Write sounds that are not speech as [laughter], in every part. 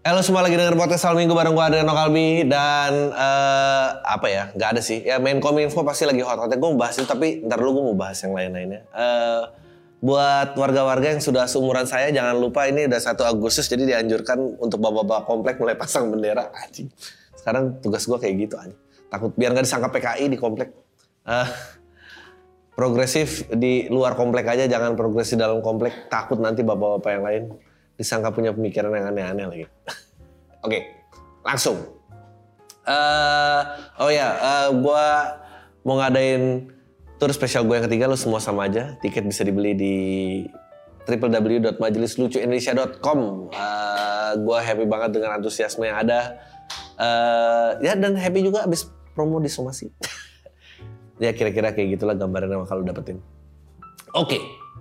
Halo semua lagi denger podcast Sal Minggu bareng gue Adriano Kalbi dan eh, apa ya? Nggak ada sih. Ya main kominfo pasti lagi hot hotnya gue mau bahas itu tapi ntar dulu gue mau bahas yang lain lainnya Eh, buat warga-warga yang sudah seumuran saya jangan lupa ini udah 1 Agustus jadi dianjurkan untuk bapak-bapak komplek mulai pasang bendera anjing. Sekarang tugas gue kayak gitu anjing. Takut biar nggak disangka PKI di komplek. Eh, progresif di luar komplek aja jangan progresif dalam komplek. Takut nanti bapak-bapak yang lain disangka punya pemikiran yang aneh-aneh lagi. [laughs] Oke, langsung. eh oh ya, eh, gua mau ngadain tour spesial gue yang ketiga, lu semua sama aja. Tiket bisa dibeli di www.majelislucuindonesia.com. Eh gua happy banget dengan antusiasme yang ada. Eh ya dan happy juga abis promo di somasi. [laughs] ya kira-kira kayak gitulah gambaran yang kalau dapetin. Oke,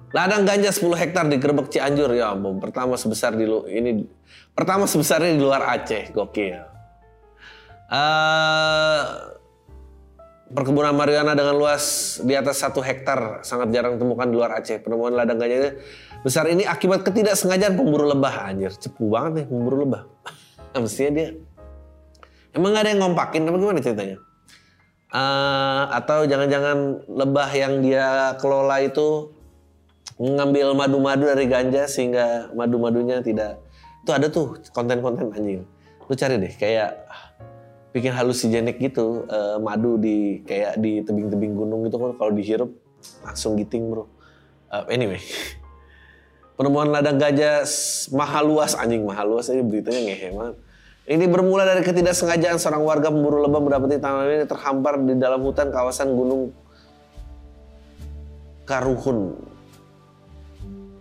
ladang ganja 10 hektar di Gerbek Cianjur ya ampun. Pertama sebesar di ini pertama sebesarnya di luar Aceh, gokil. Eh perkebunan marijuana dengan luas di atas satu hektar sangat jarang ditemukan di luar Aceh. Penemuan ladang ganja besar ini akibat ketidaksengajaan pemburu lebah anjir. Cepu banget nih pemburu lebah. [laughs] Mestinya dia emang gak ada yang ngompakin apa gimana ceritanya? Eh, atau jangan-jangan lebah yang dia kelola itu ngambil madu-madu dari ganja sehingga madu-madunya tidak itu ada tuh konten-konten anjing. Lu cari deh kayak bikin halusigenik gitu eh, madu di kayak di tebing-tebing gunung gitu kan. Kalau dihirup langsung giting bro. Eh, anyway. [laughs] Penemuan ladang ganja s- mahal luas anjing mahal luas. Ini beritanya ngehe banget. Ini bermula dari ketidaksengajaan seorang warga pemburu lebah mendapati tanaman ini terhampar di dalam hutan kawasan gunung Karuhun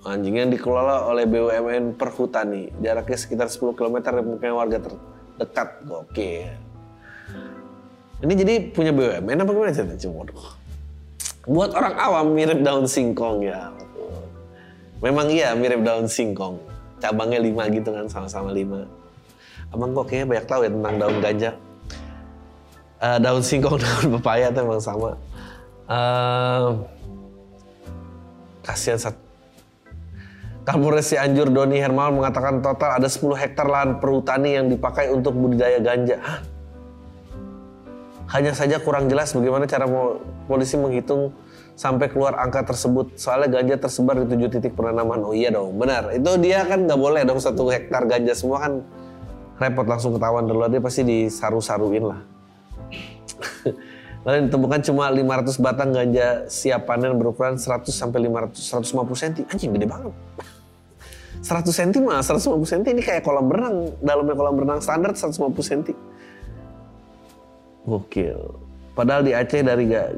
Anjing yang dikelola oleh BUMN Perhutani. Jaraknya sekitar 10 km dari pemukiman warga terdekat. Oke. Ini jadi punya BUMN apa gimana? Cuma waduh. Buat orang awam mirip daun singkong ya. Memang iya mirip daun singkong. Cabangnya lima gitu kan sama-sama lima. Abang kok kayaknya banyak tahu ya tentang daun ganja. Eh, daun singkong, [laughs] daun pepaya itu emang sama. Eh, kasihan satu Kapolres Cianjur Doni Hermawan mengatakan total ada 10 hektar lahan perhutani yang dipakai untuk budidaya ganja. Hah? Hanya saja kurang jelas bagaimana cara polisi menghitung sampai keluar angka tersebut. Soalnya ganja tersebar di tujuh titik penanaman. Oh iya dong, benar. Itu dia kan nggak boleh dong satu hektar ganja semua kan repot langsung ketahuan dulu. Dia pasti disaru-saruin lah. Lalu ditemukan cuma 500 batang ganja siap panen berukuran 100 sampai 500 150 cm. Anjing gede banget. 100 cm mah 150 cm ini kayak kolam renang. Dalamnya kolam renang standar 150 cm. Gokil. Padahal di Aceh dari ga-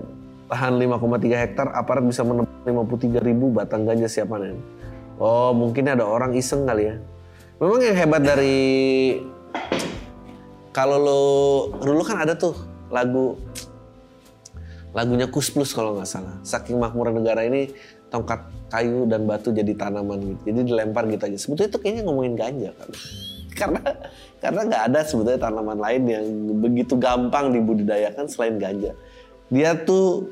lahan 5,3 hektar aparat bisa menemukan 53 ribu batang ganja siap panen. Oh mungkin ada orang iseng kali ya. Memang yang hebat dari kalau lo dulu kan ada tuh lagu lagunya Kus Plus kalau nggak salah. Saking makmurnya negara ini tongkat kayu dan batu jadi tanaman gitu. Jadi dilempar gitu aja. Sebetulnya itu kayaknya ngomongin ganja kan. [laughs] karena karena nggak ada sebetulnya tanaman lain yang begitu gampang dibudidayakan selain ganja. Dia tuh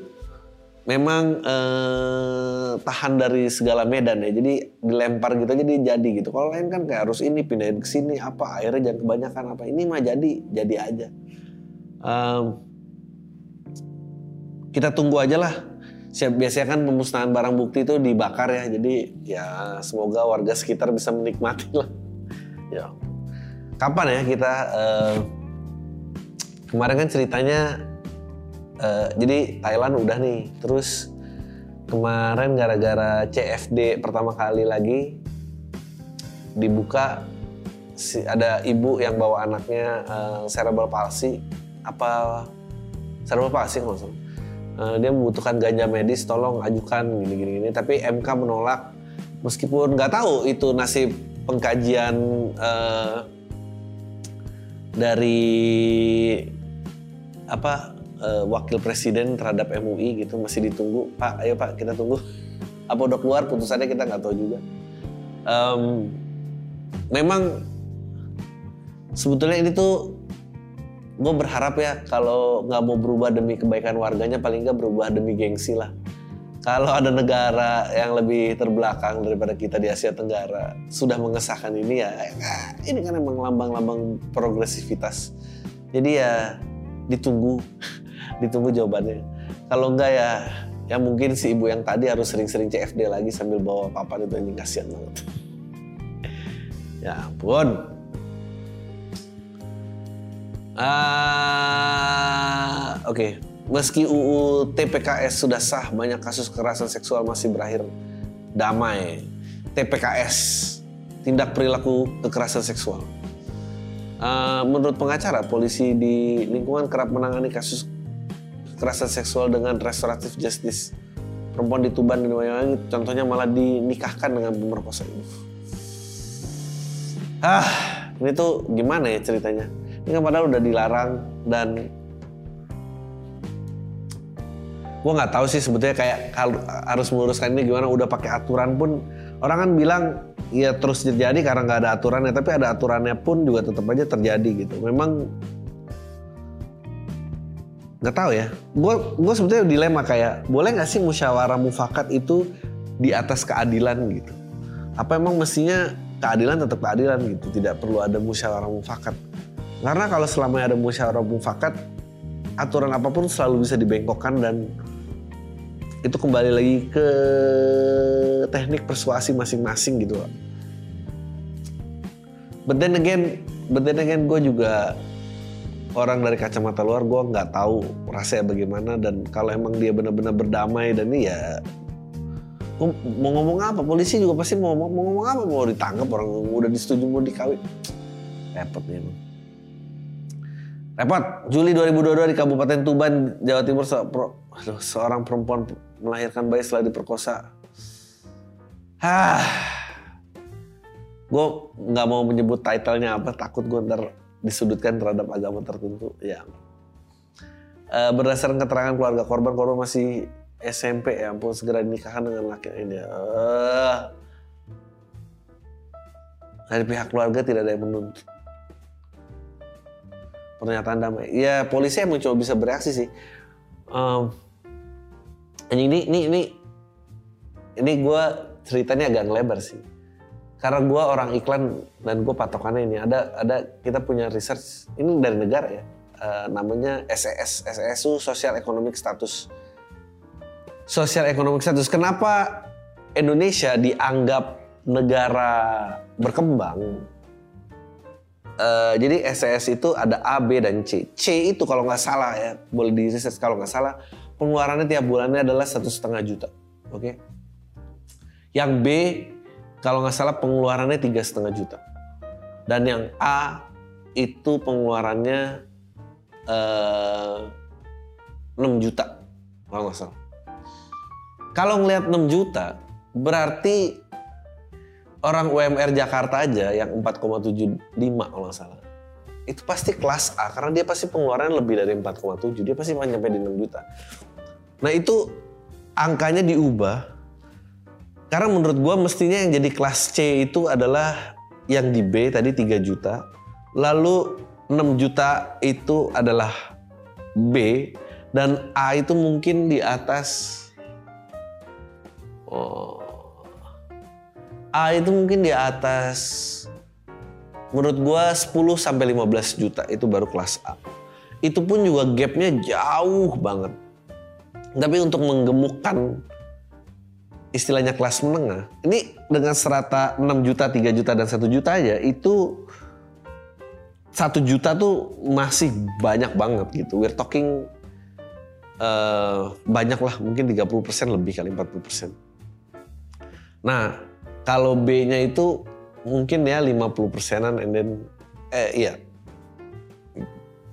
memang eh, tahan dari segala medan ya. Jadi dilempar gitu aja dia jadi gitu. Kalau lain kan kayak harus ini pindahin ke sini apa airnya jangan kebanyakan apa. Ini mah jadi jadi aja. Em, kita tunggu aja lah. Siap biasanya kan pemusnahan barang bukti itu dibakar ya. Jadi ya semoga warga sekitar bisa menikmati lah. Ya. Kapan ya kita eh, kemarin kan ceritanya eh, jadi Thailand udah nih. Terus kemarin gara-gara CFD pertama kali lagi dibuka si, ada ibu yang bawa anaknya eh, cerebral palsy apa cerebral palsy salah. Eh, dia membutuhkan ganja medis tolong ajukan gini gini. Gini tapi MK menolak. Meskipun nggak tahu itu nasib pengkajian eh, dari apa eh, wakil presiden terhadap MUI gitu. Masih ditunggu. Pak ayo Pak kita tunggu. [laughs] Apa udah keluar? Putusannya kita nggak tahu juga. Em, memang sebetulnya ini tuh gue berharap ya kalau nggak mau berubah demi kebaikan warganya paling nggak berubah demi gengsi lah. Kalau ada negara yang lebih terbelakang daripada kita di Asia Tenggara sudah mengesahkan ini ya eh, ini kan emang lambang-lambang progresivitas. Jadi ya ditunggu [laughs] ditunggu jawabannya. Kalau enggak ya ya mungkin si ibu yang tadi harus sering-sering CFD lagi sambil bawa papan itu anjing kasihan banget. [laughs] Ya ampun ah oke Meski UU TPKS sudah sah, banyak kasus kekerasan seksual masih berakhir damai. TPKS, tindak perilaku kekerasan seksual. Uh, menurut pengacara, polisi di lingkungan kerap menangani kasus kekerasan seksual dengan restoratif justice. Perempuan di Tuban dan Banyuwangi contohnya malah dinikahkan dengan pemerkosa ini. Ah, ini tuh gimana ya ceritanya? Ini kan padahal udah dilarang dan gue nggak tahu sih sebetulnya kayak harus meluruskan ini gimana. Udah pakai aturan pun orang kan bilang ya terus terjadi karena nggak ada aturannya. Tapi ada aturannya pun juga tetap aja terjadi gitu. Memang nggak tahu ya. Gue gue sebetulnya dilema kayak boleh nggak sih musyawarah mufakat itu di atas keadilan gitu? Apa emang mestinya keadilan tetap keadilan gitu? Tidak perlu ada musyawarah mufakat karena kalau selama ada musyawarah mufakat aturan apa pun selalu bisa dibengkokkan dan itu kembali lagi ke teknik persuasi masing-masing gitu loh. But then again, but then again gue juga orang dari kacamata luar gue nggak tahu rasanya bagaimana dan kalau emang dia benar-benar berdamai dan ini ya gua mau ngomong apa? Polisi juga pasti mau, mau, mau ngomong apa? Mau ditangkap orang udah disetujui mau dikawin. Repot nih emang repot Juli 2022 di Kabupaten Tuban Jawa Timur se pro- aduh, seorang perempuan melahirkan bayi setelah diperkosa Hah, gue nggak mau menyebut titlenya apa, takut gue ntar disudutkan terhadap agama tertentu. Ya, Eh, berdasarkan keterangan keluarga korban, korban masih SMP ya ampun segera dinikahkan dengan laki ini. Eh, dari pihak keluarga tidak ada yang menuntut. Pernyataan damai. Ya polisi emang coba bisa bereaksi sih. Em, ini ini ini ini gue ceritanya agak lebar sih. Karena gue orang iklan dan gue patokannya ini ada ada kita punya research ini dari negara ya eh, namanya SES SES itu Social Economic Status. Social Economic Status. Kenapa Indonesia dianggap negara berkembang? Eh, jadi SES itu ada A, B dan C. C itu kalau nggak salah ya boleh di research kalau nggak salah pengeluarannya tiap bulannya adalah satu setengah juta. Oke. Yang B kalau nggak salah pengeluarannya tiga setengah juta. Dan yang A itu pengeluarannya eh, 6 juta kalau nggak salah. Kalau ngelihat 6 juta berarti orang UMR Jakarta aja yang 4,75 kalau nggak salah. Itu pasti kelas A karena dia pasti pengeluaran lebih dari 4,7. Dia pasti nyampe di 6 juta. Nah itu angkanya diubah karena menurut gua mestinya yang jadi kelas C itu adalah yang di B tadi 3 juta. Lalu 6 juta itu adalah B dan A itu mungkin di atas oh, A itu mungkin di atas menurut gua 10 sampai 15 juta itu baru kelas A. Itu pun juga gapnya jauh banget. Tapi untuk menggemukkan istilahnya kelas menengah, ini dengan serata 6 juta, 3 juta, dan 1 juta aja, itu 1 juta tuh masih banyak banget gitu. We're talking eh, banyak lah, mungkin 30% lebih kali 40%. Nah, kalau B-nya itu mungkin ya 50 persenan and then, eh iya,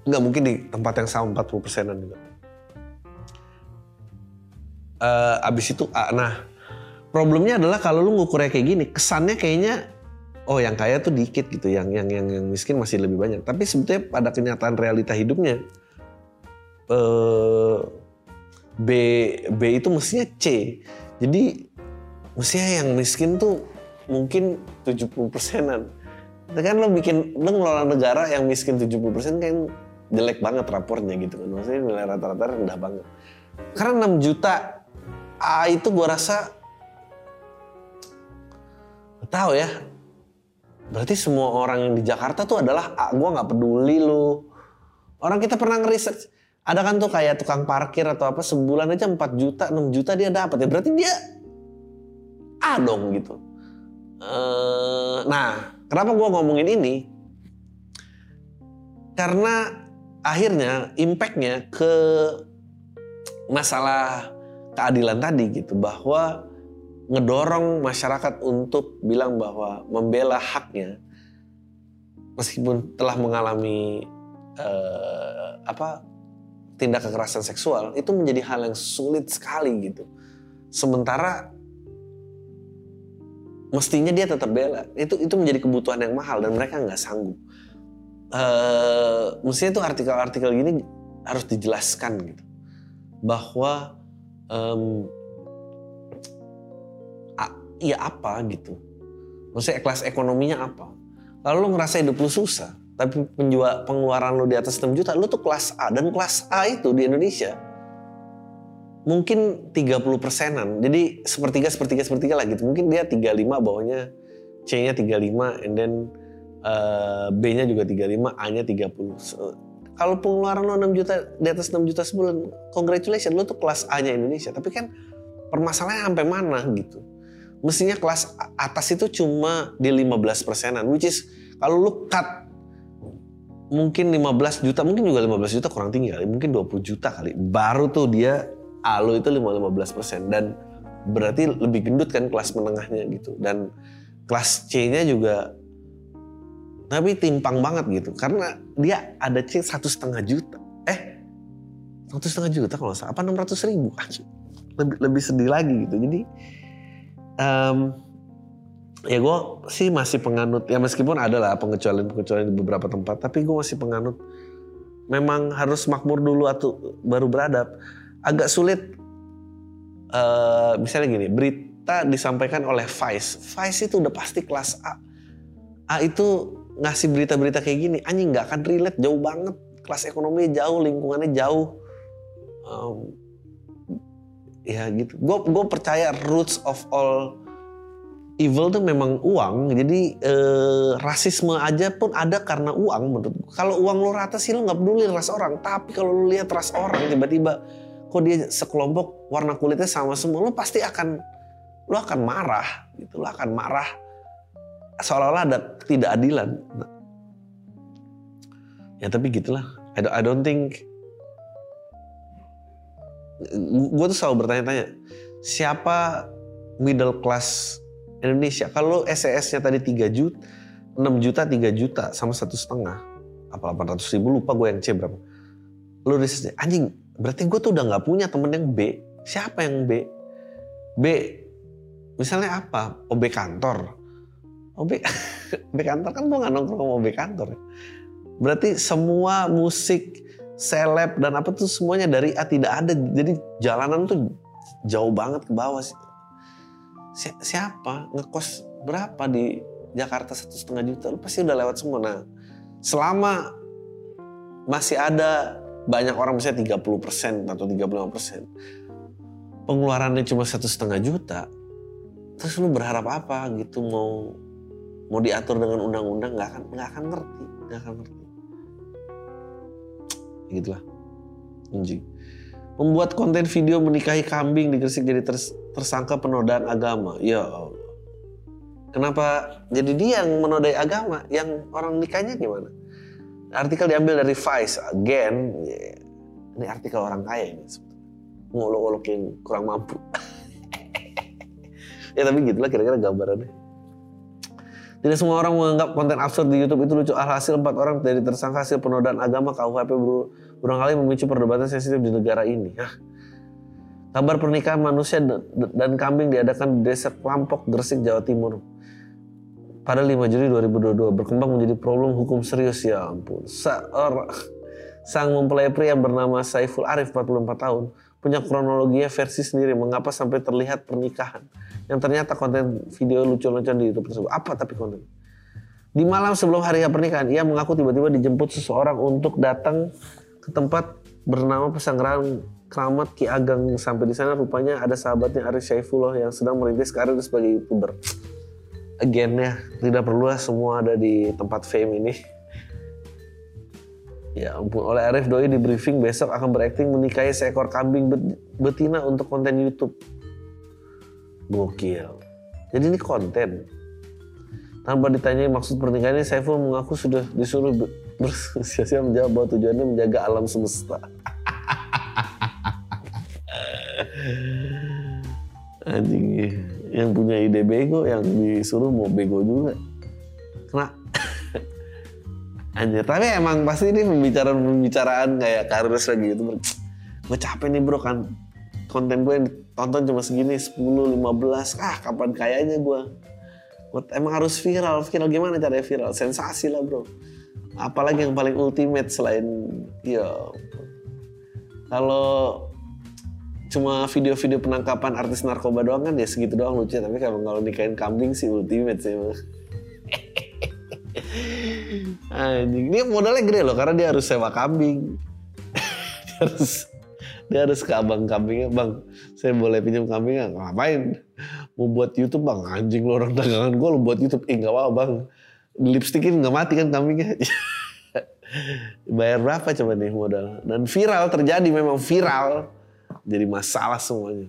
nggak mungkin di tempat yang sama 40 persenan juga. Eh, abis itu A. Nah, problemnya adalah kalau lu ngukurnya kayak gini, kesannya kayaknya oh yang kaya tuh dikit gitu, yang yang yang, yang miskin masih lebih banyak. Tapi sebetulnya pada kenyataan realita hidupnya eh, B B itu mestinya C. Jadi mestinya yang miskin tuh mungkin 70 persenan. Kan lo bikin, lo ngelola negara yang miskin 70 persen kan jelek banget rapornya gitu kan. Maksudnya nilai rata-rata rendah banget. Karena 6 juta A itu gua rasa tahu ya. Berarti semua orang yang di Jakarta tuh adalah A. Gua nggak peduli lu. Orang kita pernah ngeresearch. Ada kan tuh kayak tukang parkir atau apa sebulan aja 4 juta, 6 juta dia dapat ya. Berarti dia A dong gitu. Eh, nah, kenapa gua ngomongin ini? Karena akhirnya impactnya ke masalah keadilan tadi gitu bahwa ngedorong masyarakat untuk bilang bahwa membela haknya meskipun telah mengalami eh, apa tindak kekerasan seksual itu menjadi hal yang sulit sekali gitu sementara mestinya dia tetap bela. Itu itu menjadi kebutuhan yang mahal dan mereka nggak sanggup. Eh mestinya tuh artikel-artikel gini harus dijelaskan gitu. Bahwa em, a- ya apa gitu. Maksudnya kelas ekonominya apa. Kalau lu ngerasa hidup lu susah tapi penjual pengeluaran lu di atas 6 juta lu tuh kelas A dan kelas A itu di Indonesia mungkin 30 persenan jadi sepertiga sepertiga sepertiga lah gitu mungkin dia 35 bawahnya C-nya 35 and then eh, B-nya juga 35 A-nya 30 So, kalau pengeluaran lo 6 juta di atas 6 juta sebulan, congratulations lo tuh kelas A-nya Indonesia. Tapi kan permasalahannya sampai mana gitu. Mestinya kelas atas itu cuma di 15 persenan, which is kalau lu cut mungkin 15 juta, mungkin juga 15 juta kurang tinggi kali, mungkin 20 juta kali. Baru tuh dia A lo itu 15 persen dan berarti lebih gendut kan kelas menengahnya gitu. Dan kelas C-nya juga tapi timpang banget gitu. Karena dia ada C satu setengah juta. Eh satu setengah juta kalau salah. Apa enam ratus ribu? Lebih lebih sedih lagi gitu. Jadi em, ya gue sih masih penganut. Ya meskipun ada lah pengecualian pengecualian di beberapa tempat tapi gue masih penganut. Memang harus makmur dulu atau baru beradab agak sulit. Eh misalnya gini berita disampaikan oleh Vice. Vice itu udah pasti kelas A. A itu ngasih berita-berita kayak gini anjing nggak akan relate jauh banget. Kelas ekonomi jauh lingkungannya jauh. Em, ya gitu. Gue gue percaya roots of all evil tuh memang uang. Jadi eh, rasisme aja pun ada karena uang menurut kalau uang lo rata sih lo nggak peduli ras orang. Tapi kalau lo lihat ras orang tiba-tiba kok dia sekelompok warna kulitnya sama semua lo pasti akan lo akan marah gitu lo akan marah seolah-olah ada ketidakadilan. Ya tapi gitulah. I don't, I don't think. Gue tuh selalu bertanya-tanya, siapa middle class Indonesia? Kalau SES-nya tadi 3 juta, 6 juta, 3 juta, sama satu setengah, apa 800 ribu lupa gue yang C berapa. Lu riset anjing, berarti gue tuh udah nggak punya temen yang B. Siapa yang B? B, misalnya apa? OB kantor. OB, [laughs] OB kantor kan gue nggak nongkrong sama OB kantor. ya. Berarti semua musik, seleb dan apa tuh semuanya dari A tidak ada. Jadi jalanan tuh jauh banget ke bawah. Si- siapa ngekos berapa di Jakarta satu setengah juta? Lu pasti udah lewat semua. Nah, selama masih ada banyak orang misalnya 30% atau 35% pengeluarannya cuma satu setengah juta. Terus lu berharap apa gitu? Mau mau diatur dengan undang-undang nggak akan nggak akan ngerti nggak akan ngerti. Gitulah. Anjing. Membuat konten video menikahi kambing di Gresik jadi ters- tersangka penodaan agama. Ya Allah. Kenapa jadi dia yang menodai agama? Yang orang nikahnya gimana artikel diambil dari Vice again ya, ini artikel orang kaya ini ngolok-ngolok yang kurang mampu [laughs] ya tapi gitulah kira-kira gambarannya tidak semua orang menganggap konten absurd di YouTube itu lucu. Alhasil empat orang dari tersangka hasil penodaan agama KUHP ber- berulang kali memicu perdebatan sensitif di negara ini. Hah? Kabar pernikahan manusia dan kambing diadakan di desa Klampok, Gresik, Jawa Timur. Pada 5 Juli 2022 berkembang menjadi problem hukum serius ya ampun. Seorang Sang mempelai pria bernama Saiful Arif 44 tahun punya kronologinya versi sendiri mengapa sampai terlihat pernikahan yang ternyata konten video lucu-lucuan di YouTube tersebut. Apa tapi konten? Di malam sebelum hari pernikahan, ia mengaku tiba-tiba dijemput seseorang untuk datang ke tempat bernama pesanggrahan Keramat Ki Ageng. Sampai di sana rupanya ada sahabatnya Arif Saifullah yang sedang merintis karir sebagai youtuber. Again ya, tidak perlu semua ada di tempat fame ini. Ya ampun, oleh Arif Doi di briefing besok akan berakting menikahi seekor kambing betina untuk konten YouTube. Gokil. Jadi ini konten. Tanpa ditanyai maksud pernikahannya, Saiful mengaku sudah disuruh bersia-sia menjawab bahwa tujuannya menjaga alam semesta. [laughs] Anjing yang punya ide bego, yang disuruh mau bego juga. Kena Anjir, tapi emang pasti ini pembicaraan-pembicaraan kayak karir lagi gitu. Gue capek nih bro kan konten gue yang tonton cuma segini 10, 15. Ah kapan kayaknya gue. Emang harus viral. Viral gimana caranya viral? Sensasi lah bro. Apalagi yang paling ultimate selain ya kalau cuma video-video penangkapan artis narkoba doang kan ya segitu doang lucu tapi kalau kalau nikahin kambing sih ultimate sih [laughs] Anjing, dia modalnya gede loh karena dia harus sewa kambing. [laughs] dia harus dia harus ke abang kambingnya, bang, saya boleh pinjam kambing nggak? Ngapain? Mau buat YouTube bang, anjing lo orang dagangan gue lo buat YouTube, eh apa bang, lipstikin nggak mati kan kambingnya. [laughs] Bayar berapa coba nih modal? Dan viral terjadi memang viral, jadi masalah semuanya.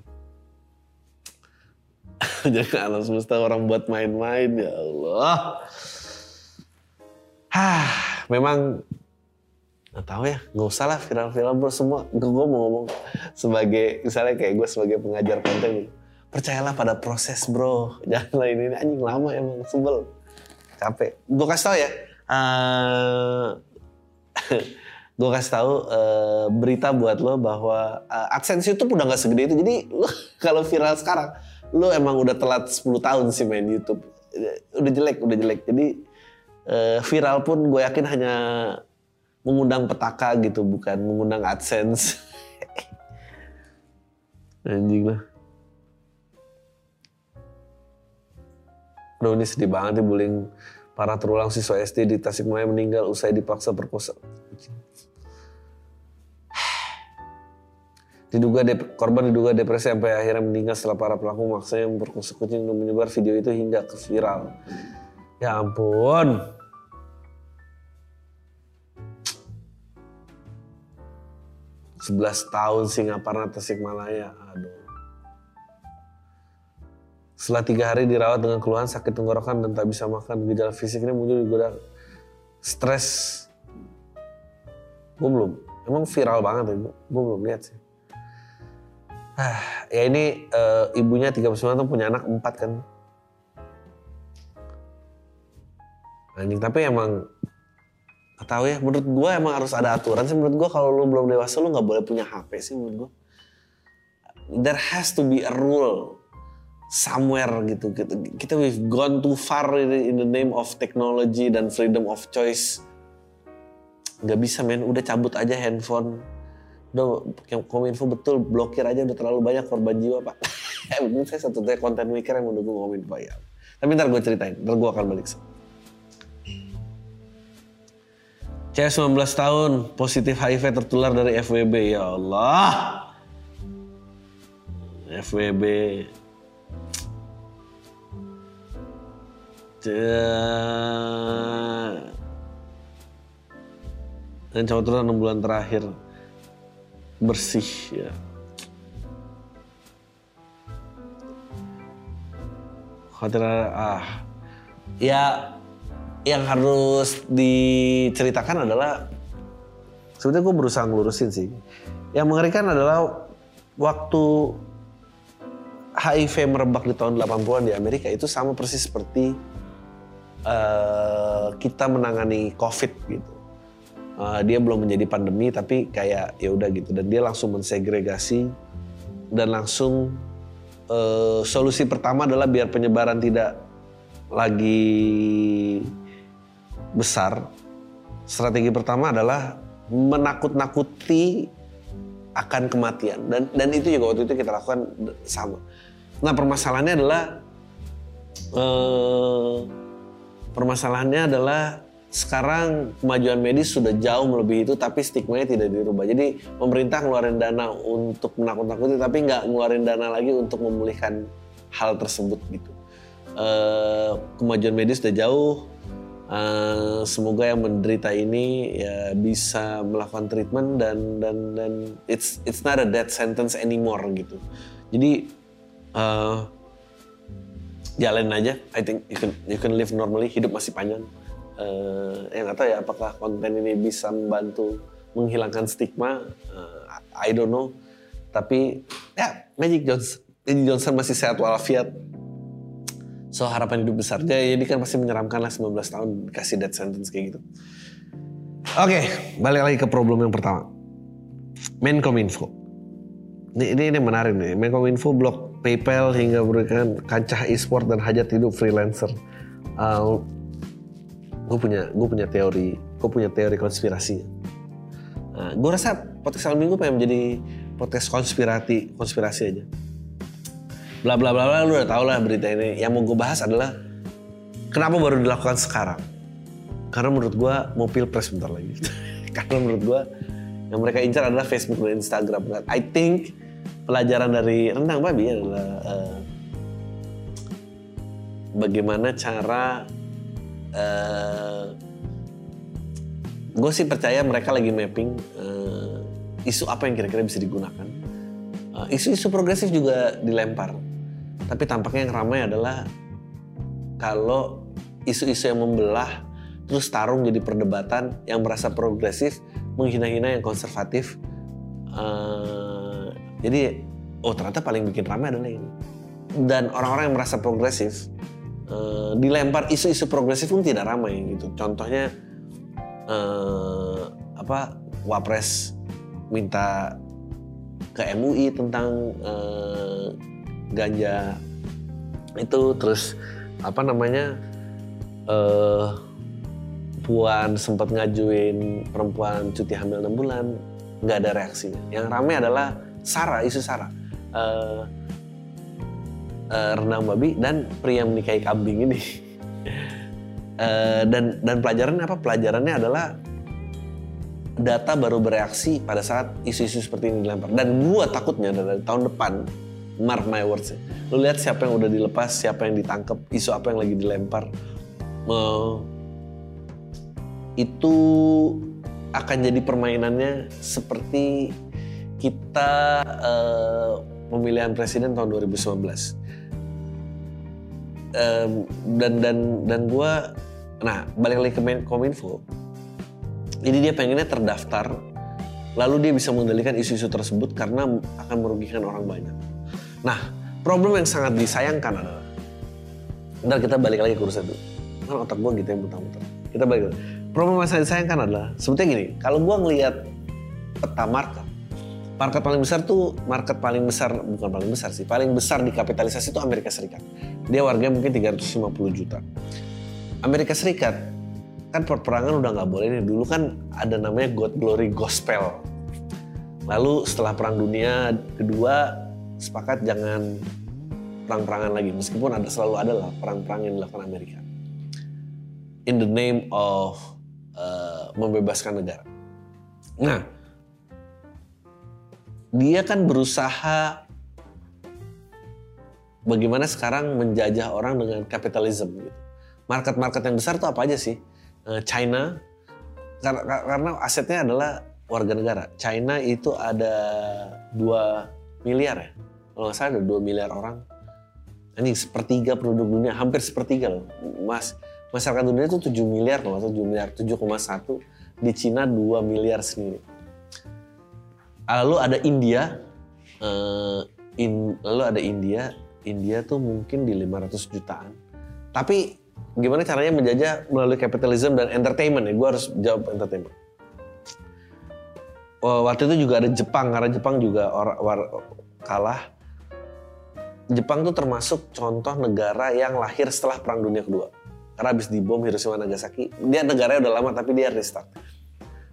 [laughs] Jangan alam semesta orang buat main-main ya Allah. Hah, memang nggak tahu ya, nggak usah lah viral-viral bro semua. Gue mau ngomong sebagai misalnya kayak gue sebagai pengajar konten, percayalah pada proses bro. [laughs] Jangan lain ini anjing lama emang sebel, capek. Gue kasih tau ya, uh, [laughs] gue kasih tahu uh, berita buat lo bahwa uh, AdSense YouTube udah nggak segede itu. Jadi lo [laughs] kalau viral sekarang, lo emang udah telat 10 tahun sih main YouTube. Udah jelek, udah jelek. Jadi uh, viral pun gue yakin hanya mengundang petaka gitu, bukan mengundang AdSense. [laughs] Anjing lah. Aduh ini sedih banget nih bullying para terulang siswa SD di Tasikmalaya meninggal usai dipaksa perkosa. Diduga dep korban diduga depresi sampai akhirnya meninggal setelah para pelaku maksanya memperkosa kucing dan menyebar video itu hingga ke viral. Ya ampun. 11 tahun Singaparna Tasikmalaya. Aduh. Setelah tiga hari dirawat dengan keluhan sakit tenggorokan dan tak bisa makan, gejala fisik ini muncul juga stres. Gue belum, emang viral banget ya, gue belum lihat sih. Ah, ya ini uh, ibunya 39 tahun punya anak 4 kan. Anjing, tapi emang Gak tahu ya, menurut gue emang harus ada aturan sih. Menurut gue kalau lu belum dewasa lu nggak boleh punya HP sih menurut gue. There has to be a rule somewhere gitu. Kita, kita we've gone too far in the name of technology dan freedom of choice. Gak bisa men, udah cabut aja handphone. Udah kominfo betul, blokir aja udah terlalu banyak korban jiwa pak. [laughs] Mungkin saya satu konten maker yang mendukung kominfo ya. Tapi ntar gue ceritain, ntar gue akan balik. Cewek 19 tahun positif HIV tertular dari FWB. Ya Allah. FWB. Dan cowok turun 6 bulan terakhir bersih ya. Khawatir ah ya yang harus diceritakan adalah sebetulnya gue berusaha ngelurusin sih. Yang mengerikan adalah waktu HIV merebak di tahun 80-an di Amerika itu sama persis seperti uh, kita menangani COVID gitu. Uh, dia belum menjadi pandemi tapi kayak ya udah gitu. Dan dia langsung mensegregasi dan langsung uh, solusi pertama adalah biar penyebaran tidak lagi besar, strategi pertama adalah menakut-nakuti akan kematian. Dan dan itu juga waktu itu kita lakukan sama. Nah permasalahannya adalah eh, permasalahannya adalah sekarang kemajuan medis sudah jauh melebihi itu tapi stigmanya tidak dirubah. Jadi pemerintah ngeluarin dana untuk menakut-nakuti tapi nggak ngeluarin dana lagi untuk memulihkan hal tersebut gitu. Eh, kemajuan medis sudah jauh. Eh, semoga yang menderita ini ya bisa melakukan treatment dan dan dan it's it's not a death sentence anymore gitu. Jadi eh, jalanin aja. I think you can you can live normally. Hidup masih panjang. Eh, ya nggak tahu ya apakah konten ini bisa membantu menghilangkan stigma. Eh, I don't know. Tapi ya Magic Johnson, Magic Johnson masih sehat walafiat. So harapan hidup besar. Jadi kan pasti menyeramkan lah 19 tahun kasih death sentence kayak gitu. Oke, balik lagi ke problem yang pertama. Menkominfo. Ini, ini, ini menarik nih. Menkominfo blok PayPal hingga memberikan kancah e-sport dan hajat hidup freelancer. Uh, gue punya gue punya teori gue punya teori konspirasi. Uh, gue rasa podcast Al Minggu pengen menjadi podcast konspirasi konspirasi aja. Bla bla bla bla lu udah tau lah berita ini. Yang mau gue bahas adalah kenapa baru dilakukan sekarang. Karena menurut gue mau pilpres bentar lagi. [laughs] Karena menurut gue yang mereka incar adalah Facebook dan Instagram. I think pelajaran dari rendang babi adalah uh, bagaimana cara uh, gue sih percaya mereka lagi mapping uh, isu apa yang kira-kira bisa digunakan. Uh, isu-isu progresif juga dilempar. Tapi tampaknya yang ramai adalah kalau isu-isu yang membelah terus tarung jadi perdebatan yang merasa progresif menghina-hina yang konservatif. Uh, jadi oh ternyata paling bikin ramai adalah ini. Dan orang-orang yang merasa progresif uh, dilempar isu-isu progresif pun tidak ramai gitu. Contohnya uh, apa Wapres minta ke MUI tentang uh, ganja itu terus apa namanya uh, Puan sempat ngajuin perempuan cuti hamil 6 bulan nggak ada reaksinya yang ramai adalah Sarah isu Sarah uh, uh, rendang babi dan pria menikahi kambing ini uh, [laughs] dan dan pelajarannya apa pelajarannya adalah data baru bereaksi pada saat isu-isu seperti ini dilempar dan gua takutnya dari tahun depan mark my words. Lu lihat siapa yang udah dilepas, siapa yang ditangkap, isu apa yang lagi dilempar. Uh, itu akan jadi permainannya seperti kita uh, pemilihan presiden tahun 2019. Dan dan dan gue, nah balik lagi ke Kominfo. Jadi dia pengennya terdaftar, lalu dia bisa mengendalikan isu-isu tersebut karena akan merugikan orang banyak. Nah, problem yang sangat disayangkan adalah, ntar kita balik lagi ke urusan itu. Kan otak gue gitu yang muter-muter. Kita balik lagi. Problem yang sangat disayangkan adalah, sebetulnya gini, kalau gue ngelihat peta market, market paling besar tuh, market paling besar, bukan paling besar sih, paling besar di kapitalisasi itu Amerika Serikat. Dia warganya mungkin 350 juta. Amerika Serikat, kan perperangan udah nggak boleh nih. Dulu kan ada namanya God Glory Gospel. Lalu setelah Perang Dunia Kedua, sepakat jangan perang-perangan lagi meskipun ada selalu ada lah perang-perang yang dilakukan Amerika in the name of uh, membebaskan negara. Nah, dia kan berusaha bagaimana sekarang menjajah orang dengan kapitalisme gitu. Market-market yang besar tuh apa aja sih? Uh, China karena asetnya adalah warga negara. China itu ada 2 miliar ya kalau nggak salah ada 2 miliar orang. Ini sepertiga penduduk dunia, hampir sepertiga loh. Mas, masyarakat dunia itu 7 miliar loh, atau 7 miliar, 7,1. Di Cina 2 miliar sendiri. Lalu ada India, uh, in, lalu ada India, India tuh mungkin di 500 jutaan. Tapi gimana caranya menjajah melalui kapitalisme dan entertainment ya? Gue harus jawab entertainment. Waktu itu juga ada Jepang, karena Jepang juga or, or, kalah Jepang tuh termasuk contoh negara yang lahir setelah Perang Dunia Kedua. Karena habis dibom Hiroshima Nagasaki, dia negaranya udah lama tapi dia restart.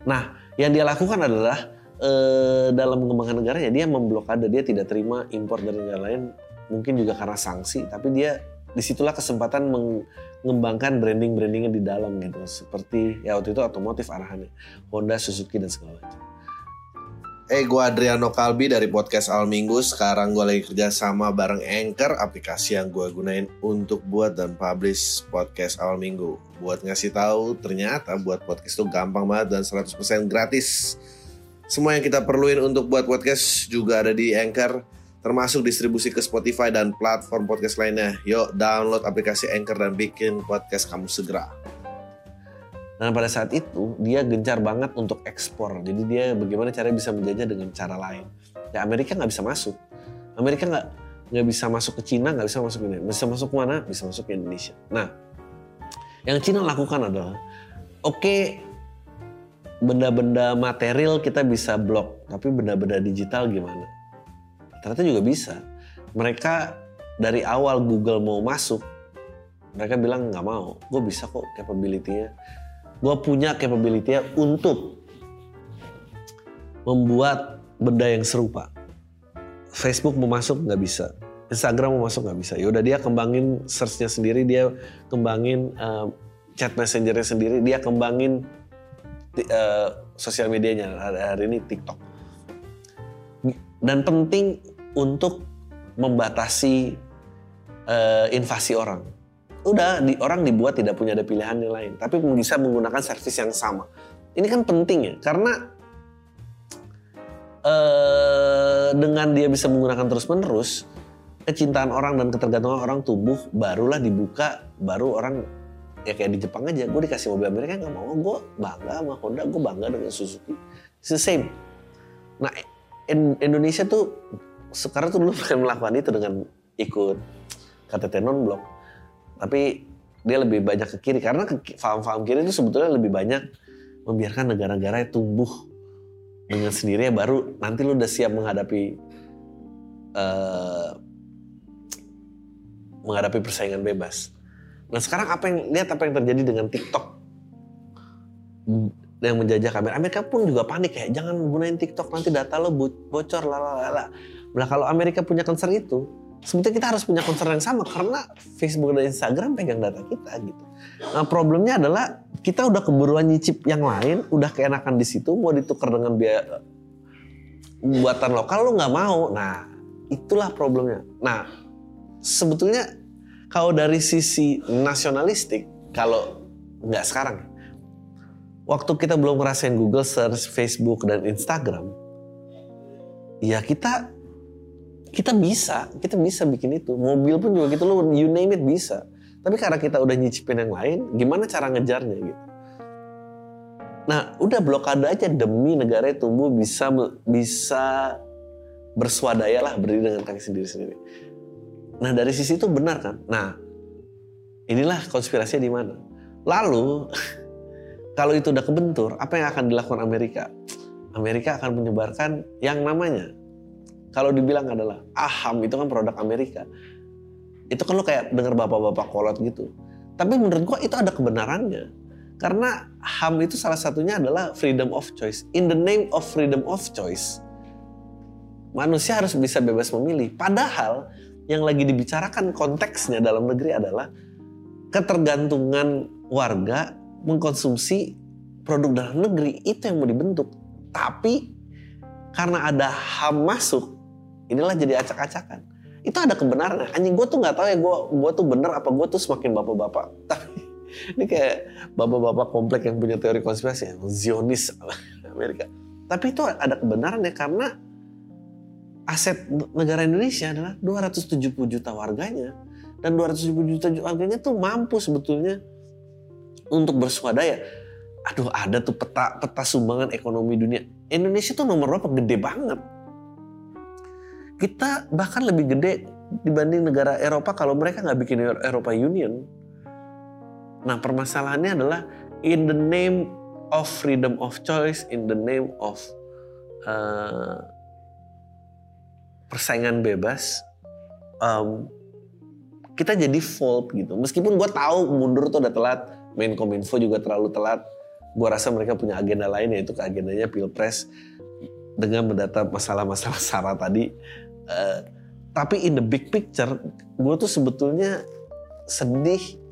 Nah, Yang dia lakukan adalah eh, dalam mengembangkan negaranya dia memblokade, dia tidak terima impor dari negara lain. Mungkin juga karena sanksi, tapi dia di situlah kesempatan mengembangkan branding-brandingnya di dalam gitu. Seperti ya waktu itu otomotif arahannya Honda, Suzuki dan segala macam. Eh, gue Adriano Kalbi dari podcast Al Minggu. Sekarang gue lagi kerja sama bareng Anchor, aplikasi yang gue gunain untuk buat dan publish podcast Al Minggu. Buat ngasih tahu, ternyata buat podcast itu gampang banget dan 100% gratis. Semua yang kita perluin untuk buat podcast juga ada di Anchor, termasuk distribusi ke Spotify dan platform podcast lainnya. Yuk, download aplikasi Anchor dan bikin podcast kamu segera. Dan pada saat itu dia gencar banget untuk ekspor. Jadi dia bagaimana caranya bisa menjajah dengan cara lain. Ya Amerika nggak bisa masuk. Amerika nggak nggak bisa masuk ke Cina, nggak bisa masuk ke Indonesia. Bisa masuk ke mana? Bisa masuk ke Indonesia. Nah, yang Cina lakukan adalah, oke, okay, benda-benda material kita bisa blok, tapi benda-benda digital gimana? Ternyata juga bisa. Mereka dari awal Google mau masuk, mereka bilang nggak mau. Gue bisa kok capability-nya gue punya capability untuk membuat benda yang serupa. Facebook mau masuk nggak bisa, Instagram mau masuk nggak bisa. Ya udah dia kembangin searchnya sendiri, dia kembangin uh, chat messengernya sendiri, dia kembangin uh, sosial medianya hari ini TikTok. Dan penting untuk membatasi uh, invasi orang udah di, orang dibuat tidak punya ada pilihan yang lain, tapi bisa menggunakan servis yang sama. Ini kan penting ya, karena eh, dengan dia bisa menggunakan terus-menerus, kecintaan orang dan ketergantungan orang tumbuh, barulah dibuka, baru orang ya kayak di Jepang aja, gue dikasih mobil Amerika nggak mau, gue bangga sama Honda, gue bangga dengan Suzuki, it's the same. Nah Indonesia tuh sekarang tuh dulu [laughs] melakukan itu dengan ikut KTT non blok tapi dia lebih banyak ke kiri karena faham-faham kiri itu sebetulnya lebih banyak membiarkan negara-negara tumbuh dengan sendirinya baru nanti lu udah siap menghadapi uh, menghadapi persaingan bebas. Nah sekarang apa yang lihat apa yang terjadi dengan TikTok yang menjajah kamera. Amerika pun juga panik ya, jangan gunain TikTok nanti data lo bocor lalala. Nah kalau Amerika punya concern itu, sebetulnya kita harus punya concern yang sama karena Facebook dan Instagram pegang data kita gitu. Nah problemnya adalah kita udah keburuan nyicip yang lain, udah keenakan di situ, mau ditukar dengan biaya buatan lokal lu nggak mau. Nah itulah problemnya. Nah sebetulnya kalau dari sisi nasionalistik, kalau nggak sekarang, waktu kita belum ngerasain Google Search, Facebook dan Instagram, ya kita kita bisa, kita bisa bikin itu. Mobil pun juga gitu loh, you name it bisa. Tapi karena kita udah nyicipin yang lain, gimana cara ngejarnya gitu. Nah, udah blokade aja demi negara tumbuh bisa bisa berswadaya lah berdiri dengan kaki sendiri-sendiri. Nah, dari sisi itu benar kan? Nah, inilah konspirasinya di mana. Lalu, [laughs] kalau itu udah kebentur, apa yang akan dilakukan Amerika? Amerika akan menyebarkan yang namanya kalau dibilang adalah aham itu kan produk Amerika. Itu kan lo kayak denger bapak-bapak kolot gitu. Tapi menurut gua itu ada kebenarannya. Karena HAM itu salah satunya adalah freedom of choice. In the name of freedom of choice, manusia harus bisa bebas memilih. Padahal yang lagi dibicarakan konteksnya dalam negeri adalah ketergantungan warga mengkonsumsi produk dalam negeri. Itu yang mau dibentuk. Tapi karena ada HAM masuk, inilah jadi acak-acakan. Itu ada kebenaran anjing gue tuh nggak tahu ya gue gue tuh bener apa gue tuh semakin bapak-bapak. [laughs] Tapi ini kayak bapak-bapak komplek yang punya teori konspirasi Zionis [laughs] Amerika. Tapi itu ada kebenaran ya karena aset negara Indonesia adalah 270 juta warganya dan 270 juta warganya tuh mampu sebetulnya untuk berswadaya. Aduh ada tuh peta peta sumbangan ekonomi dunia. Indonesia tuh nomor berapa gede banget kita bahkan lebih gede dibanding negara Eropa kalau mereka nggak bikin Eropa Union. Nah permasalahannya adalah in the name of freedom of choice, in the name of uh, persaingan bebas, um, kita jadi fault gitu. Meskipun gue tahu mundur tuh udah telat, main kominfo juga terlalu telat, Gua rasa mereka punya agenda lain yaitu agendanya pilpres dengan mendata masalah-masalah sara tadi. Uh, tapi in the big picture, gue tuh sebetulnya sedih.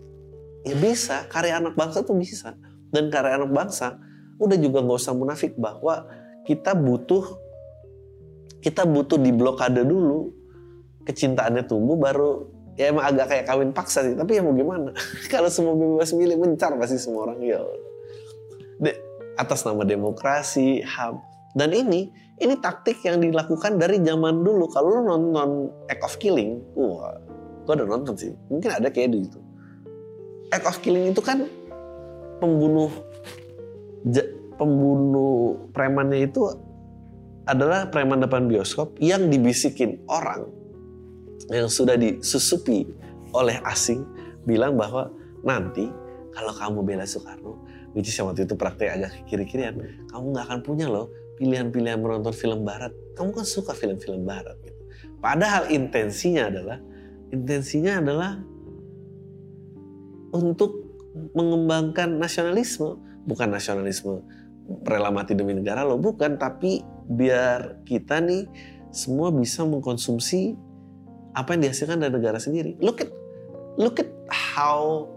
Ya bisa, karya anak bangsa tuh bisa. Dan karya anak bangsa udah juga nggak usah munafik bahwa kita butuh kita butuh di blokade dulu. Kecintaannya tumbuh baru ya emang agak kayak kawin paksa sih tapi ya mau gimana? [laughs] Kalau semua bebas milih mencar pasti semua orang ya. De, atas nama demokrasi ham. Dan ini ini taktik yang dilakukan dari zaman dulu. Kalau lo nonton Act of Killing wah gua udah nonton sih. Mungkin ada kayak itu Act of Killing itu kan pembunuh pembunuh premannya itu adalah preman depan bioskop yang dibisikin orang yang sudah disusupi oleh asing bilang bahwa nanti kalau kamu bela Soekarno, which is waktu itu praktek agak kiri-kirian, kamu nggak akan punya loh pilihan-pilihan menonton film barat. Kamu kan suka film-film barat. Gitu. Padahal intensinya adalah intensinya adalah untuk mengembangkan nasionalisme, bukan nasionalisme rela mati demi negara loh, bukan, tapi biar kita nih semua bisa mengkonsumsi apa yang dihasilkan dari negara sendiri. Look at look at how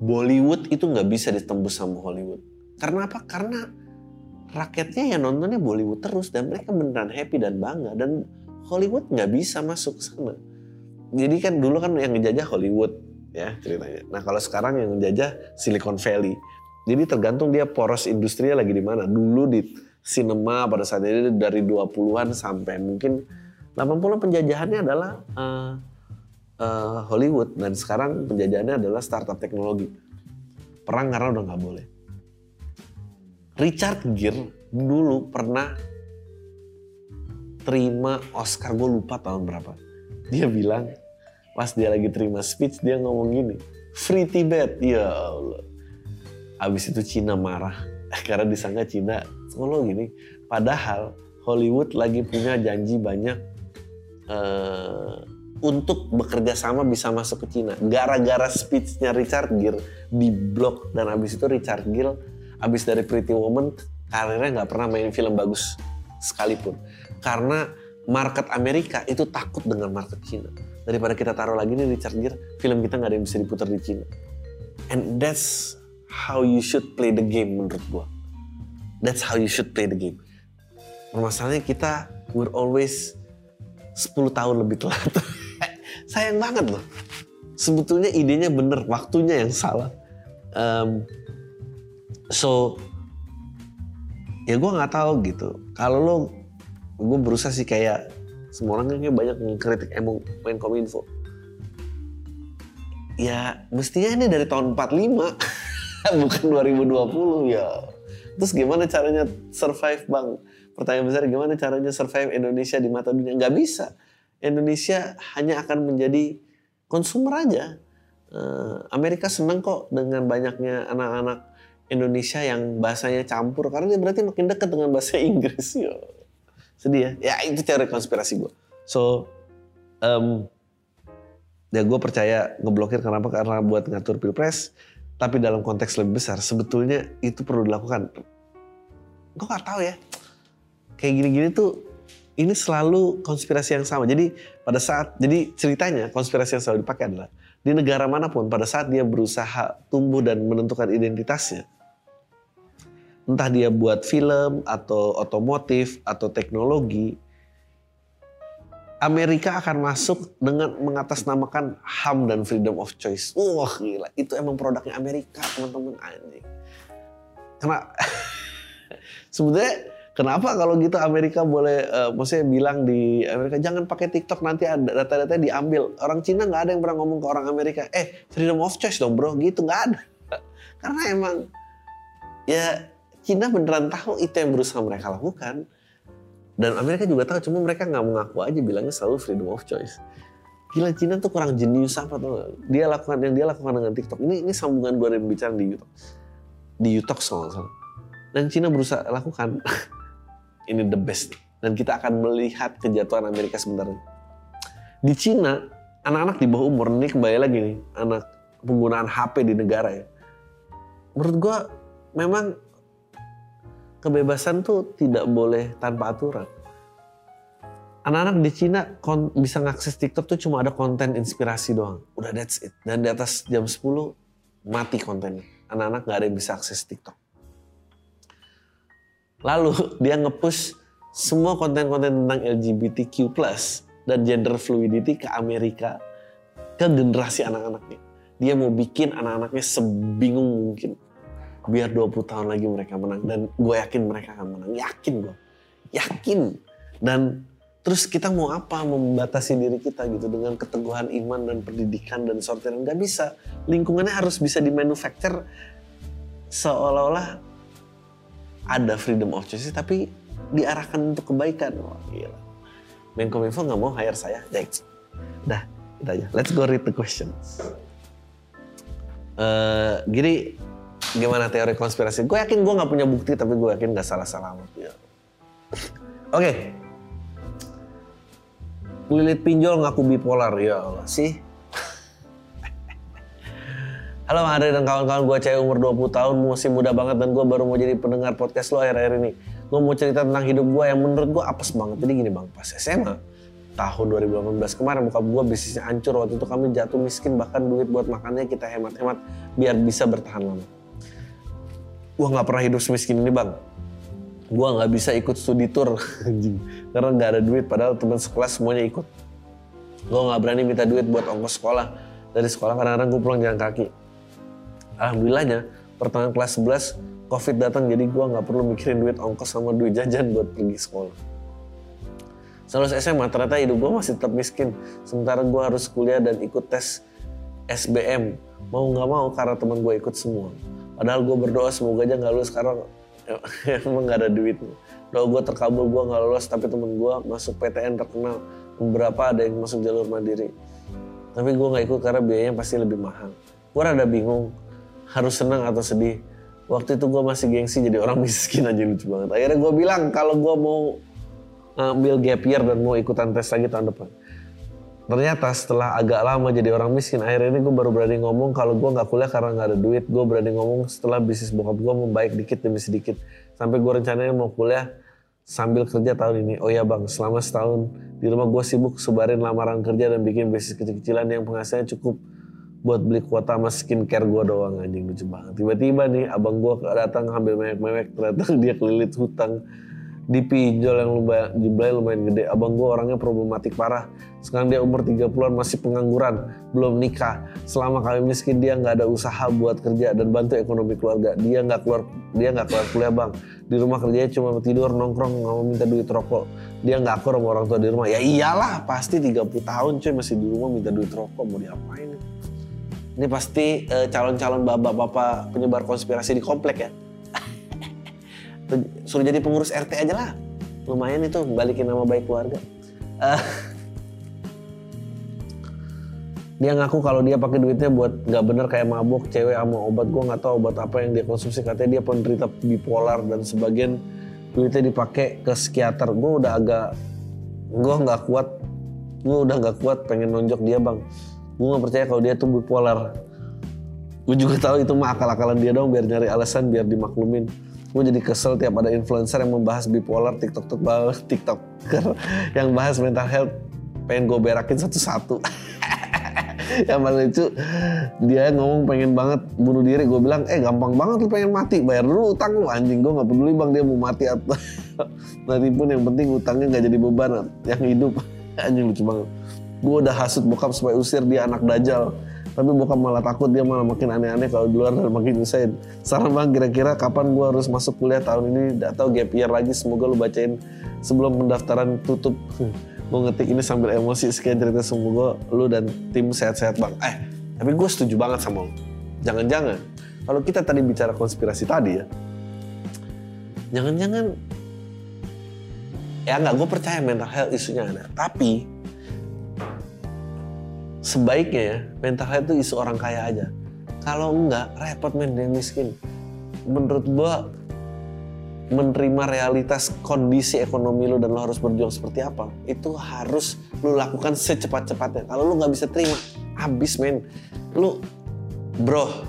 Bollywood itu nggak bisa ditembus sama Hollywood. Karena apa? Karena rakyatnya yang nontonnya Bollywood terus dan mereka beneran happy dan bangga dan Hollywood nggak bisa masuk ke sana. Jadi kan dulu kan yang ngejajah Hollywood ya ceritanya. Nah kalau sekarang yang ngejajah Silicon Valley. Jadi tergantung dia poros industrinya lagi di mana. Dulu di cinema pada saat ini dari 20-an sampai mungkin 80 penjajahannya adalah uh, uh, Hollywood dan sekarang penjajahannya adalah startup teknologi. Perang karena udah nggak boleh. Richard Gere dulu pernah terima Oscar gue lupa tahun berapa. Dia bilang pas dia lagi terima speech dia ngomong gini, Free Tibet, ya Allah. Abis itu Cina marah [laughs] karena disangka Cina solo gini. Padahal Hollywood lagi punya janji banyak uh, untuk bekerja sama bisa masuk ke Cina. Gara-gara speechnya Richard Gere di blok dan abis itu Richard Gere abis dari Pretty Woman karirnya nggak pernah main film bagus sekalipun. Karena market Amerika itu takut dengan market Cina. Daripada kita taruh lagi nih Richard Gere, film kita nggak ada yang bisa diputar di Cina. And that's how you should play the game menurut gua. That's how you should play the game. Masalahnya kita we're always 10 tahun lebih telat. [laughs] Sayang banget loh. Sebetulnya idenya bener, waktunya yang salah. Um, so, ya gue nggak tahu gitu. Kalau lo, gue berusaha sih kayak semua orang kayaknya banyak mengkritik emang main kominfo. Ya mestinya ini dari tahun 45, [laughs] bukan 2020 ya. Terus gimana caranya survive bang? pertanyaan besar gimana caranya survive Indonesia di mata dunia? Nggak bisa. Indonesia hanya akan menjadi konsumer aja. Uh, Amerika senang kok dengan banyaknya anak-anak Indonesia yang bahasanya campur karena dia berarti makin dekat dengan bahasa [laughs] Inggris. Yo. Sedih ya. Ya itu teori konspirasi gue. So, um, ya gue percaya ngeblokir kenapa? Karena buat ngatur pilpres. Tapi dalam konteks lebih besar, sebetulnya itu perlu dilakukan. Gue gak tahu ya kayak gini-gini tuh ini selalu konspirasi yang sama. Jadi pada saat jadi ceritanya konspirasi yang selalu dipakai adalah di negara mana pun pada saat dia berusaha tumbuh dan menentukan identitasnya entah dia buat film atau otomotif atau teknologi Amerika akan masuk dengan mengatasnamakan HAM dan freedom of choice. Wah gila, itu emang produknya Amerika teman-teman anjing. Karena [laughs] sebenarnya Kenapa kalau gitu Amerika boleh, uh, maksudnya bilang di Amerika jangan pakai TikTok nanti ada data-data diambil. Orang Cina nggak ada yang pernah ngomong ke orang Amerika, eh freedom of choice dong bro, gitu nggak ada. Karena emang ya Cina beneran tahu itu yang berusaha mereka lakukan. Dan Amerika juga tahu, cuma mereka nggak mengaku aja bilangnya selalu freedom of choice. Gila Cina tuh kurang jenius apa tuh? Dia lakukan yang dia lakukan dengan TikTok. Ini ini sambungan gue yang bicara di YouTube. Di YouTube soal Dan Cina berusaha lakukan. [laughs] ini the best dan kita akan melihat kejatuhan Amerika sebenarnya. Di Cina, anak-anak di bawah umur ini kembali lagi nih, anak penggunaan HP di negara ya. Menurut gua memang kebebasan tuh tidak boleh tanpa aturan. Anak-anak di Cina bisa ngakses TikTok tuh cuma ada konten inspirasi doang. Udah that's it. Dan di atas jam 10 mati kontennya. Anak-anak nggak ada yang bisa akses TikTok. Lalu [laughs] dia nge-push semua konten-konten tentang LGBTQ+ dan gender fluidity ke Amerika ke generasi anak-anaknya. Dia mau bikin anak-anaknya sebingung mungkin biar 20 tahun lagi mereka menang. Dan gue yakin mereka akan menang. Yakin gue yakin. Dan terus kita mau apa membatasi diri kita gitu dengan keteguhan iman dan pendidikan dan sortiran? Nggak bisa. Lingkungannya harus bisa di manufacture seolah-olah ada freedom of choice tapi diarahkan untuk kebaikan. Wah gila. Menkominfo nggak mau hire saya. Jax dah kita aja. Let's go read the questions. Eh, gini gimana teori konspirasi? Gue yakin gue nggak punya bukti tapi gue yakin nggak salah-salah amat. Ya. Oke. Lilit pinjol ngaku bipolar ya Allah sih. Halo Andre dan kawan-kawan gue cewek umur 20 tahun masih muda banget dan gue baru mau jadi pendengar podcast lo akhir-akhir ini. Gue mau cerita tentang hidup gue yang menurut gue apes banget. Jadi gini bang, pas SMA tahun 2018 kemarin bokap gue bisnisnya hancur waktu itu kami jatuh miskin bahkan duit buat makannya kita hemat-hemat biar bisa bertahan lama gue nggak pernah hidup semiskin ini bang gue nggak bisa ikut studi tour [laughs] karena nggak ada duit padahal teman sekelas semuanya ikut gue nggak berani minta duit buat ongkos sekolah dari sekolah kadang-kadang gue pulang jalan kaki alhamdulillahnya pertengahan kelas 11 covid datang jadi gue nggak perlu mikirin duit ongkos sama duit jajan buat pergi sekolah Selesai SMA ternyata hidup gue masih tetap miskin. Sementara gue harus kuliah dan ikut tes SBM. Mau nggak mau karena teman gue ikut semua. Padahal gue berdoa semoga aja nggak lulus karena [laughs] emang nggak ada duit. Doa gue terkabul gue nggak lulus tapi temen gue masuk PTN terkenal. Beberapa ada yang masuk jalur mandiri. Tapi gue nggak ikut karena biayanya pasti lebih mahal. Gue rada bingung harus senang atau sedih. Waktu itu gue masih gengsi jadi orang [laughs] miskin aja lucu banget. Akhirnya gue bilang kalau gue mau ngambil gap year dan mau ikutan tes lagi tahun depan. Ternyata setelah agak lama jadi orang miskin, akhirnya ini gue baru berani ngomong kalau gue nggak kuliah karena nggak ada duit. Gue berani ngomong setelah bisnis bokap gue membaik dikit demi sedikit. Sampai gue rencananya mau kuliah sambil kerja tahun ini. Oh ya bang, selama setahun di rumah gue sibuk sebarin lamaran kerja dan bikin bisnis kecil-kecilan yang penghasilannya cukup buat beli kuota sama skincare gue doang anjing lucu banget. Tiba-tiba nih abang gue datang ngambil mewek-mewek ternyata [laughs] dia kelilit hutang dipinjol yang lumayan, jumlahnya lumayan gede. Abang gue orangnya problematik parah. Sekarang dia umur 30-an masih pengangguran, belum nikah. Selama kami miskin dia nggak ada usaha buat kerja dan bantu ekonomi keluarga. Dia nggak keluar dia nggak keluar kuliah bang. Di rumah kerjanya cuma tidur nongkrong nggak mau minta duit rokok. Dia nggak akur sama orang tua di rumah. Ya iyalah pasti 30 tahun cuy masih di rumah minta duit rokok mau diapain? Ini pasti eh, calon-calon bapak-bapak penyebar konspirasi di komplek ya suruh jadi pengurus RT aja lah. Lumayan itu balikin nama baik keluarga. Uh, [laughs] dia ngaku kalau dia pakai duitnya buat nggak bener kayak mabuk cewek sama obat. Gue nggak tahu obat apa yang dia konsumsi. Katanya dia penderita bipolar dan sebagian duitnya dipakai ke psikiater. Gue udah agak gue nggak kuat. Gue udah nggak kuat pengen nonjok dia bang. Gue nggak percaya kalau dia tuh bipolar. Gue juga tahu itu mah akal-akalan dia dong biar nyari alasan biar dimaklumin gue jadi kesel tiap ada influencer yang membahas bipolar tiktok [laughs] tiktoker yang bahas mental health pengen gue berakin satu-satu. [laughs] Yang paling lucu dia ngomong pengen banget bunuh diri. Gue bilang eh gampang banget lu pengen mati bayar dulu utang lu. Anjing gue nggak peduli bang dia mau mati atau [laughs] nanti pun. Yang penting utangnya nggak jadi beban yang hidup. Anjing lucu banget. Gue udah hasut bokap supaya usir dia anak dajal tapi bokap malah takut dia malah makin aneh-aneh kalau di luar dan makin nyusahin. Saran bang kira-kira kapan gue harus masuk kuliah tahun ini? Tahu gap year lagi. Semoga lu bacain sebelum pendaftaran tutup. Gue ngetik ini sambil emosi sekian cerita semoga lu dan tim sehat-sehat bang. Eh tapi gue setuju banget sama lu. Jangan-jangan kalau kita tadi bicara konspirasi tadi ya, jangan-jangan ya nggak gue percaya mental health isunya ada. Tapi sebaiknya ya mental health itu isu orang kaya aja. Kalau enggak repot men dia miskin. Menurut gua menerima realitas kondisi ekonomi lu dan lo harus berjuang seperti apa itu harus lu lakukan secepat-cepatnya kalau lu nggak bisa terima habis men lu bro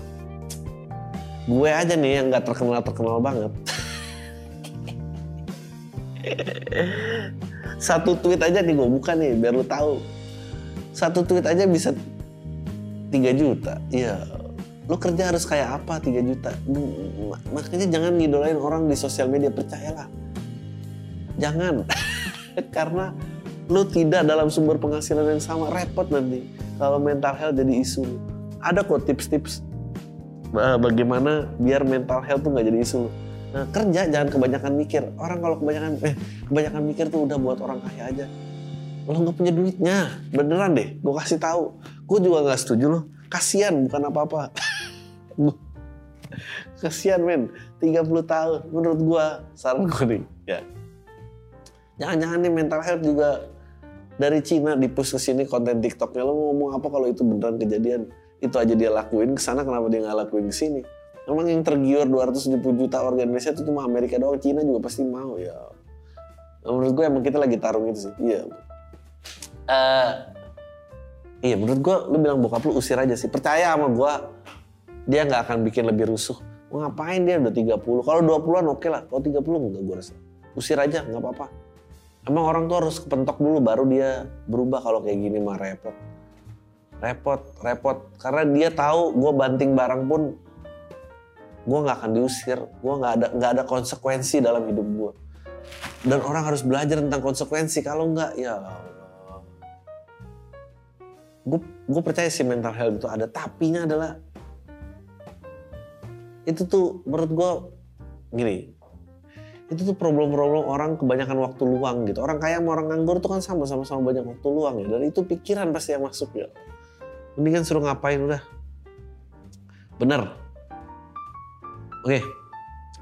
gue aja nih yang nggak terkenal terkenal banget [laughs] satu tweet aja nih gue buka nih biar lu tahu satu tweet aja bisa 3 juta. Ya lu kerja harus kayak apa 3 juta? Makanya jangan ngidolain orang di sosial media percayalah. Jangan. [laughs] Karena lu tidak dalam sumber penghasilan yang sama. Repot nanti kalau mental health jadi isu. Ada kok tips-tips eh, bagaimana biar mental health tuh nggak jadi isu. Nah, kerja jangan kebanyakan mikir. Orang kalau kebanyakan eh kebanyakan mikir tuh udah buat orang kaya aja. Lo nggak punya duitnya, beneran deh. Gue kasih tahu. Gue juga nggak setuju loh. Kasian bukan apa-apa. [laughs] Kasian men, 30 tahun. Menurut gue, saran gue nih. Ya. Jangan-jangan nih mental health juga dari Cina di push ke sini konten TikToknya lo ngomong apa kalau itu beneran kejadian itu aja dia lakuin ke sana kenapa dia nggak lakuin ke sini Emang yang tergiur 270 juta warga Indonesia itu cuma Amerika doang, Cina juga pasti mau ya. Menurut gue emang kita lagi tarung itu sih. Iya. Uh, iya menurut gue lu bilang bokap lu usir aja sih. Percaya sama gue dia nggak akan bikin lebih rusuh. Mau ngapain dia udah 30. Kalau 20-an oke okay lah. Kalau 30 enggak gue rasa. Usir aja nggak apa-apa. Emang orang tuh harus kepentok dulu baru dia berubah kalau kayak gini mah repot. Repot, repot. Karena dia tahu gue banting barang pun gue nggak akan diusir gue nggak ada nggak ada konsekuensi dalam hidup gue dan orang harus belajar tentang konsekuensi kalau nggak ya gue gue percaya sih mental health itu ada. Tapinya adalah itu tuh menurut gue gini itu tuh problem-problem orang kebanyakan waktu luang gitu. Orang kaya sama orang nganggur itu kan sama sama banyak waktu luang ya. Dan itu pikiran pasti yang masuk ya. Mendingan suruh ngapain udah. Bener. Oke,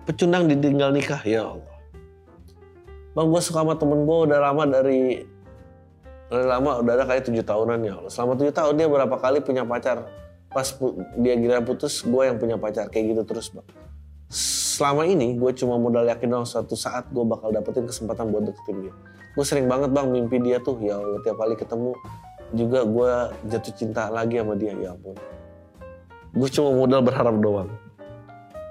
pecundang ditinggal nikah, ya Allah. Bang, gue suka sama temen gue udah lama dari lama udah ada kayak tujuh tahunan ya Allah. Selama tujuh tahun dia berapa kali punya pacar. Pas dia gila putus, gue yang punya pacar kayak gitu terus bang. Selama ini gue cuma modal yakin dong suatu saat gue bakal dapetin kesempatan buat deketin dia. Gue sering banget bang mimpi dia tuh ya Allah tiap kali ketemu juga gue jatuh cinta lagi sama dia ya ampun. Gue cuma modal berharap doang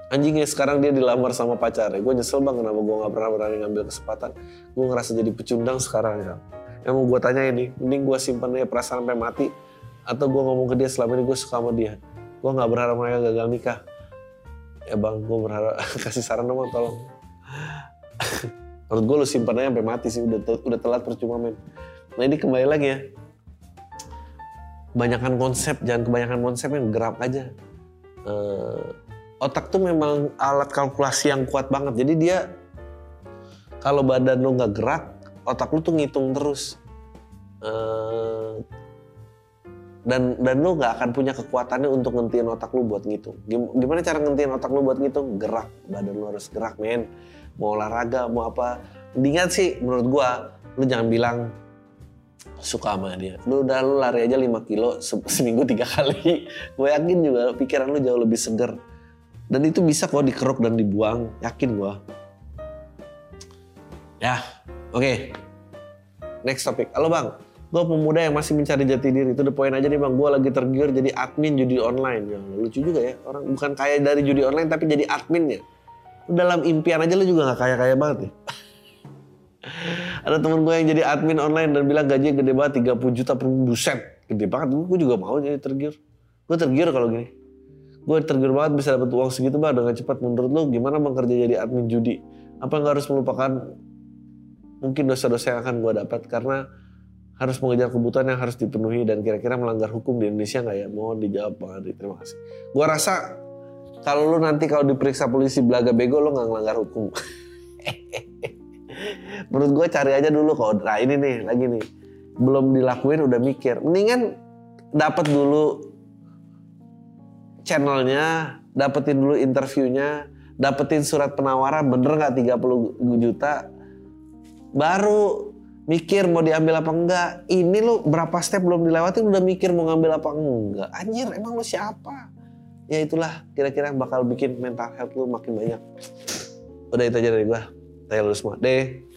anjingnya sekarang dia dilamar sama pacarnya gue nyesel banget kenapa gue gak pernah berani ngambil kesempatan gue ngerasa jadi pecundang sekarang ya yang mau gue tanya ini mending gue simpan aja perasaan sampai mati atau gue ngomong ke dia selama ini gue suka sama dia. Gue nggak berharap mereka gagal nikah. Ya bang gue berharap [laughs] kasih saran dong tolong. [laughs] Menurut gue lu simpan aja sampai mati sih udah udah telat percuma men. Nah ini kembali lagi ya. Kebanyakan konsep jangan kebanyakan konsep yang gerak aja. Uh, otak tuh memang alat kalkulasi yang kuat banget. Jadi dia kalau badan lo nggak gerak, otak lo tuh ngitung terus. Uh, dan dan lo nggak akan punya kekuatannya untuk ngentiin otak lo buat ngitung. Gimana cara ngentiin otak lo buat ngitung? Gerak, badan lo harus gerak, men. Mau olahraga, mau apa? Mendingan sih menurut gua, lo jangan bilang suka sama dia. Lu udah lu lari aja 5 kilo [laughs] seminggu tiga kali. Gue yakin juga pikiran lu jauh lebih seger dan itu bisa kok dikeruk dan dibuang, yakin gua. Ya, oke. Okay. Next topik. Halo bang, gue pemuda yang masih mencari jati diri. Itu the point aja nih bang, gue lagi tergiur jadi admin judi online. Ya, lucu juga ya, orang bukan kaya dari judi online tapi jadi adminnya. Dalam impian aja lu juga gak kaya-kaya banget ya. [laughs] Ada temen gue yang jadi admin online dan bilang gajinya gede banget 30 juta per buset. Gede banget, gue juga mau jadi tergiur. Gue tergiur kalau gini gue tergiur banget bisa dapat uang segitu bang dengan cepat menurut lo gimana bang kerja jadi admin judi apa nggak harus melupakan mungkin dosa-dosa yang akan gue dapat karena harus mengejar kebutuhan yang harus dipenuhi dan kira-kira melanggar hukum di Indonesia nggak ya? Mohon dijawab bang Andri terima kasih. Gue rasa kalau lo nanti kalau diperiksa polisi belaga bego lo nggak melanggar hukum. [laughs] Menurut gue cari aja dulu kok. Nah ini nih lagi nih. Belum dilakuin udah mikir. Mendingan dapat dulu channelnya, dapetin dulu interviewnya, dapetin surat penawaran bener nggak 30 juta, baru mikir mau diambil apa enggak. Ini lu berapa step belum dilewati udah mikir mau ngambil apa enggak. Anjir emang lu siapa? Ya itulah kira-kira bakal bikin mental health lu makin banyak. Udah itu aja dari gua. Saya lu semua. Deh.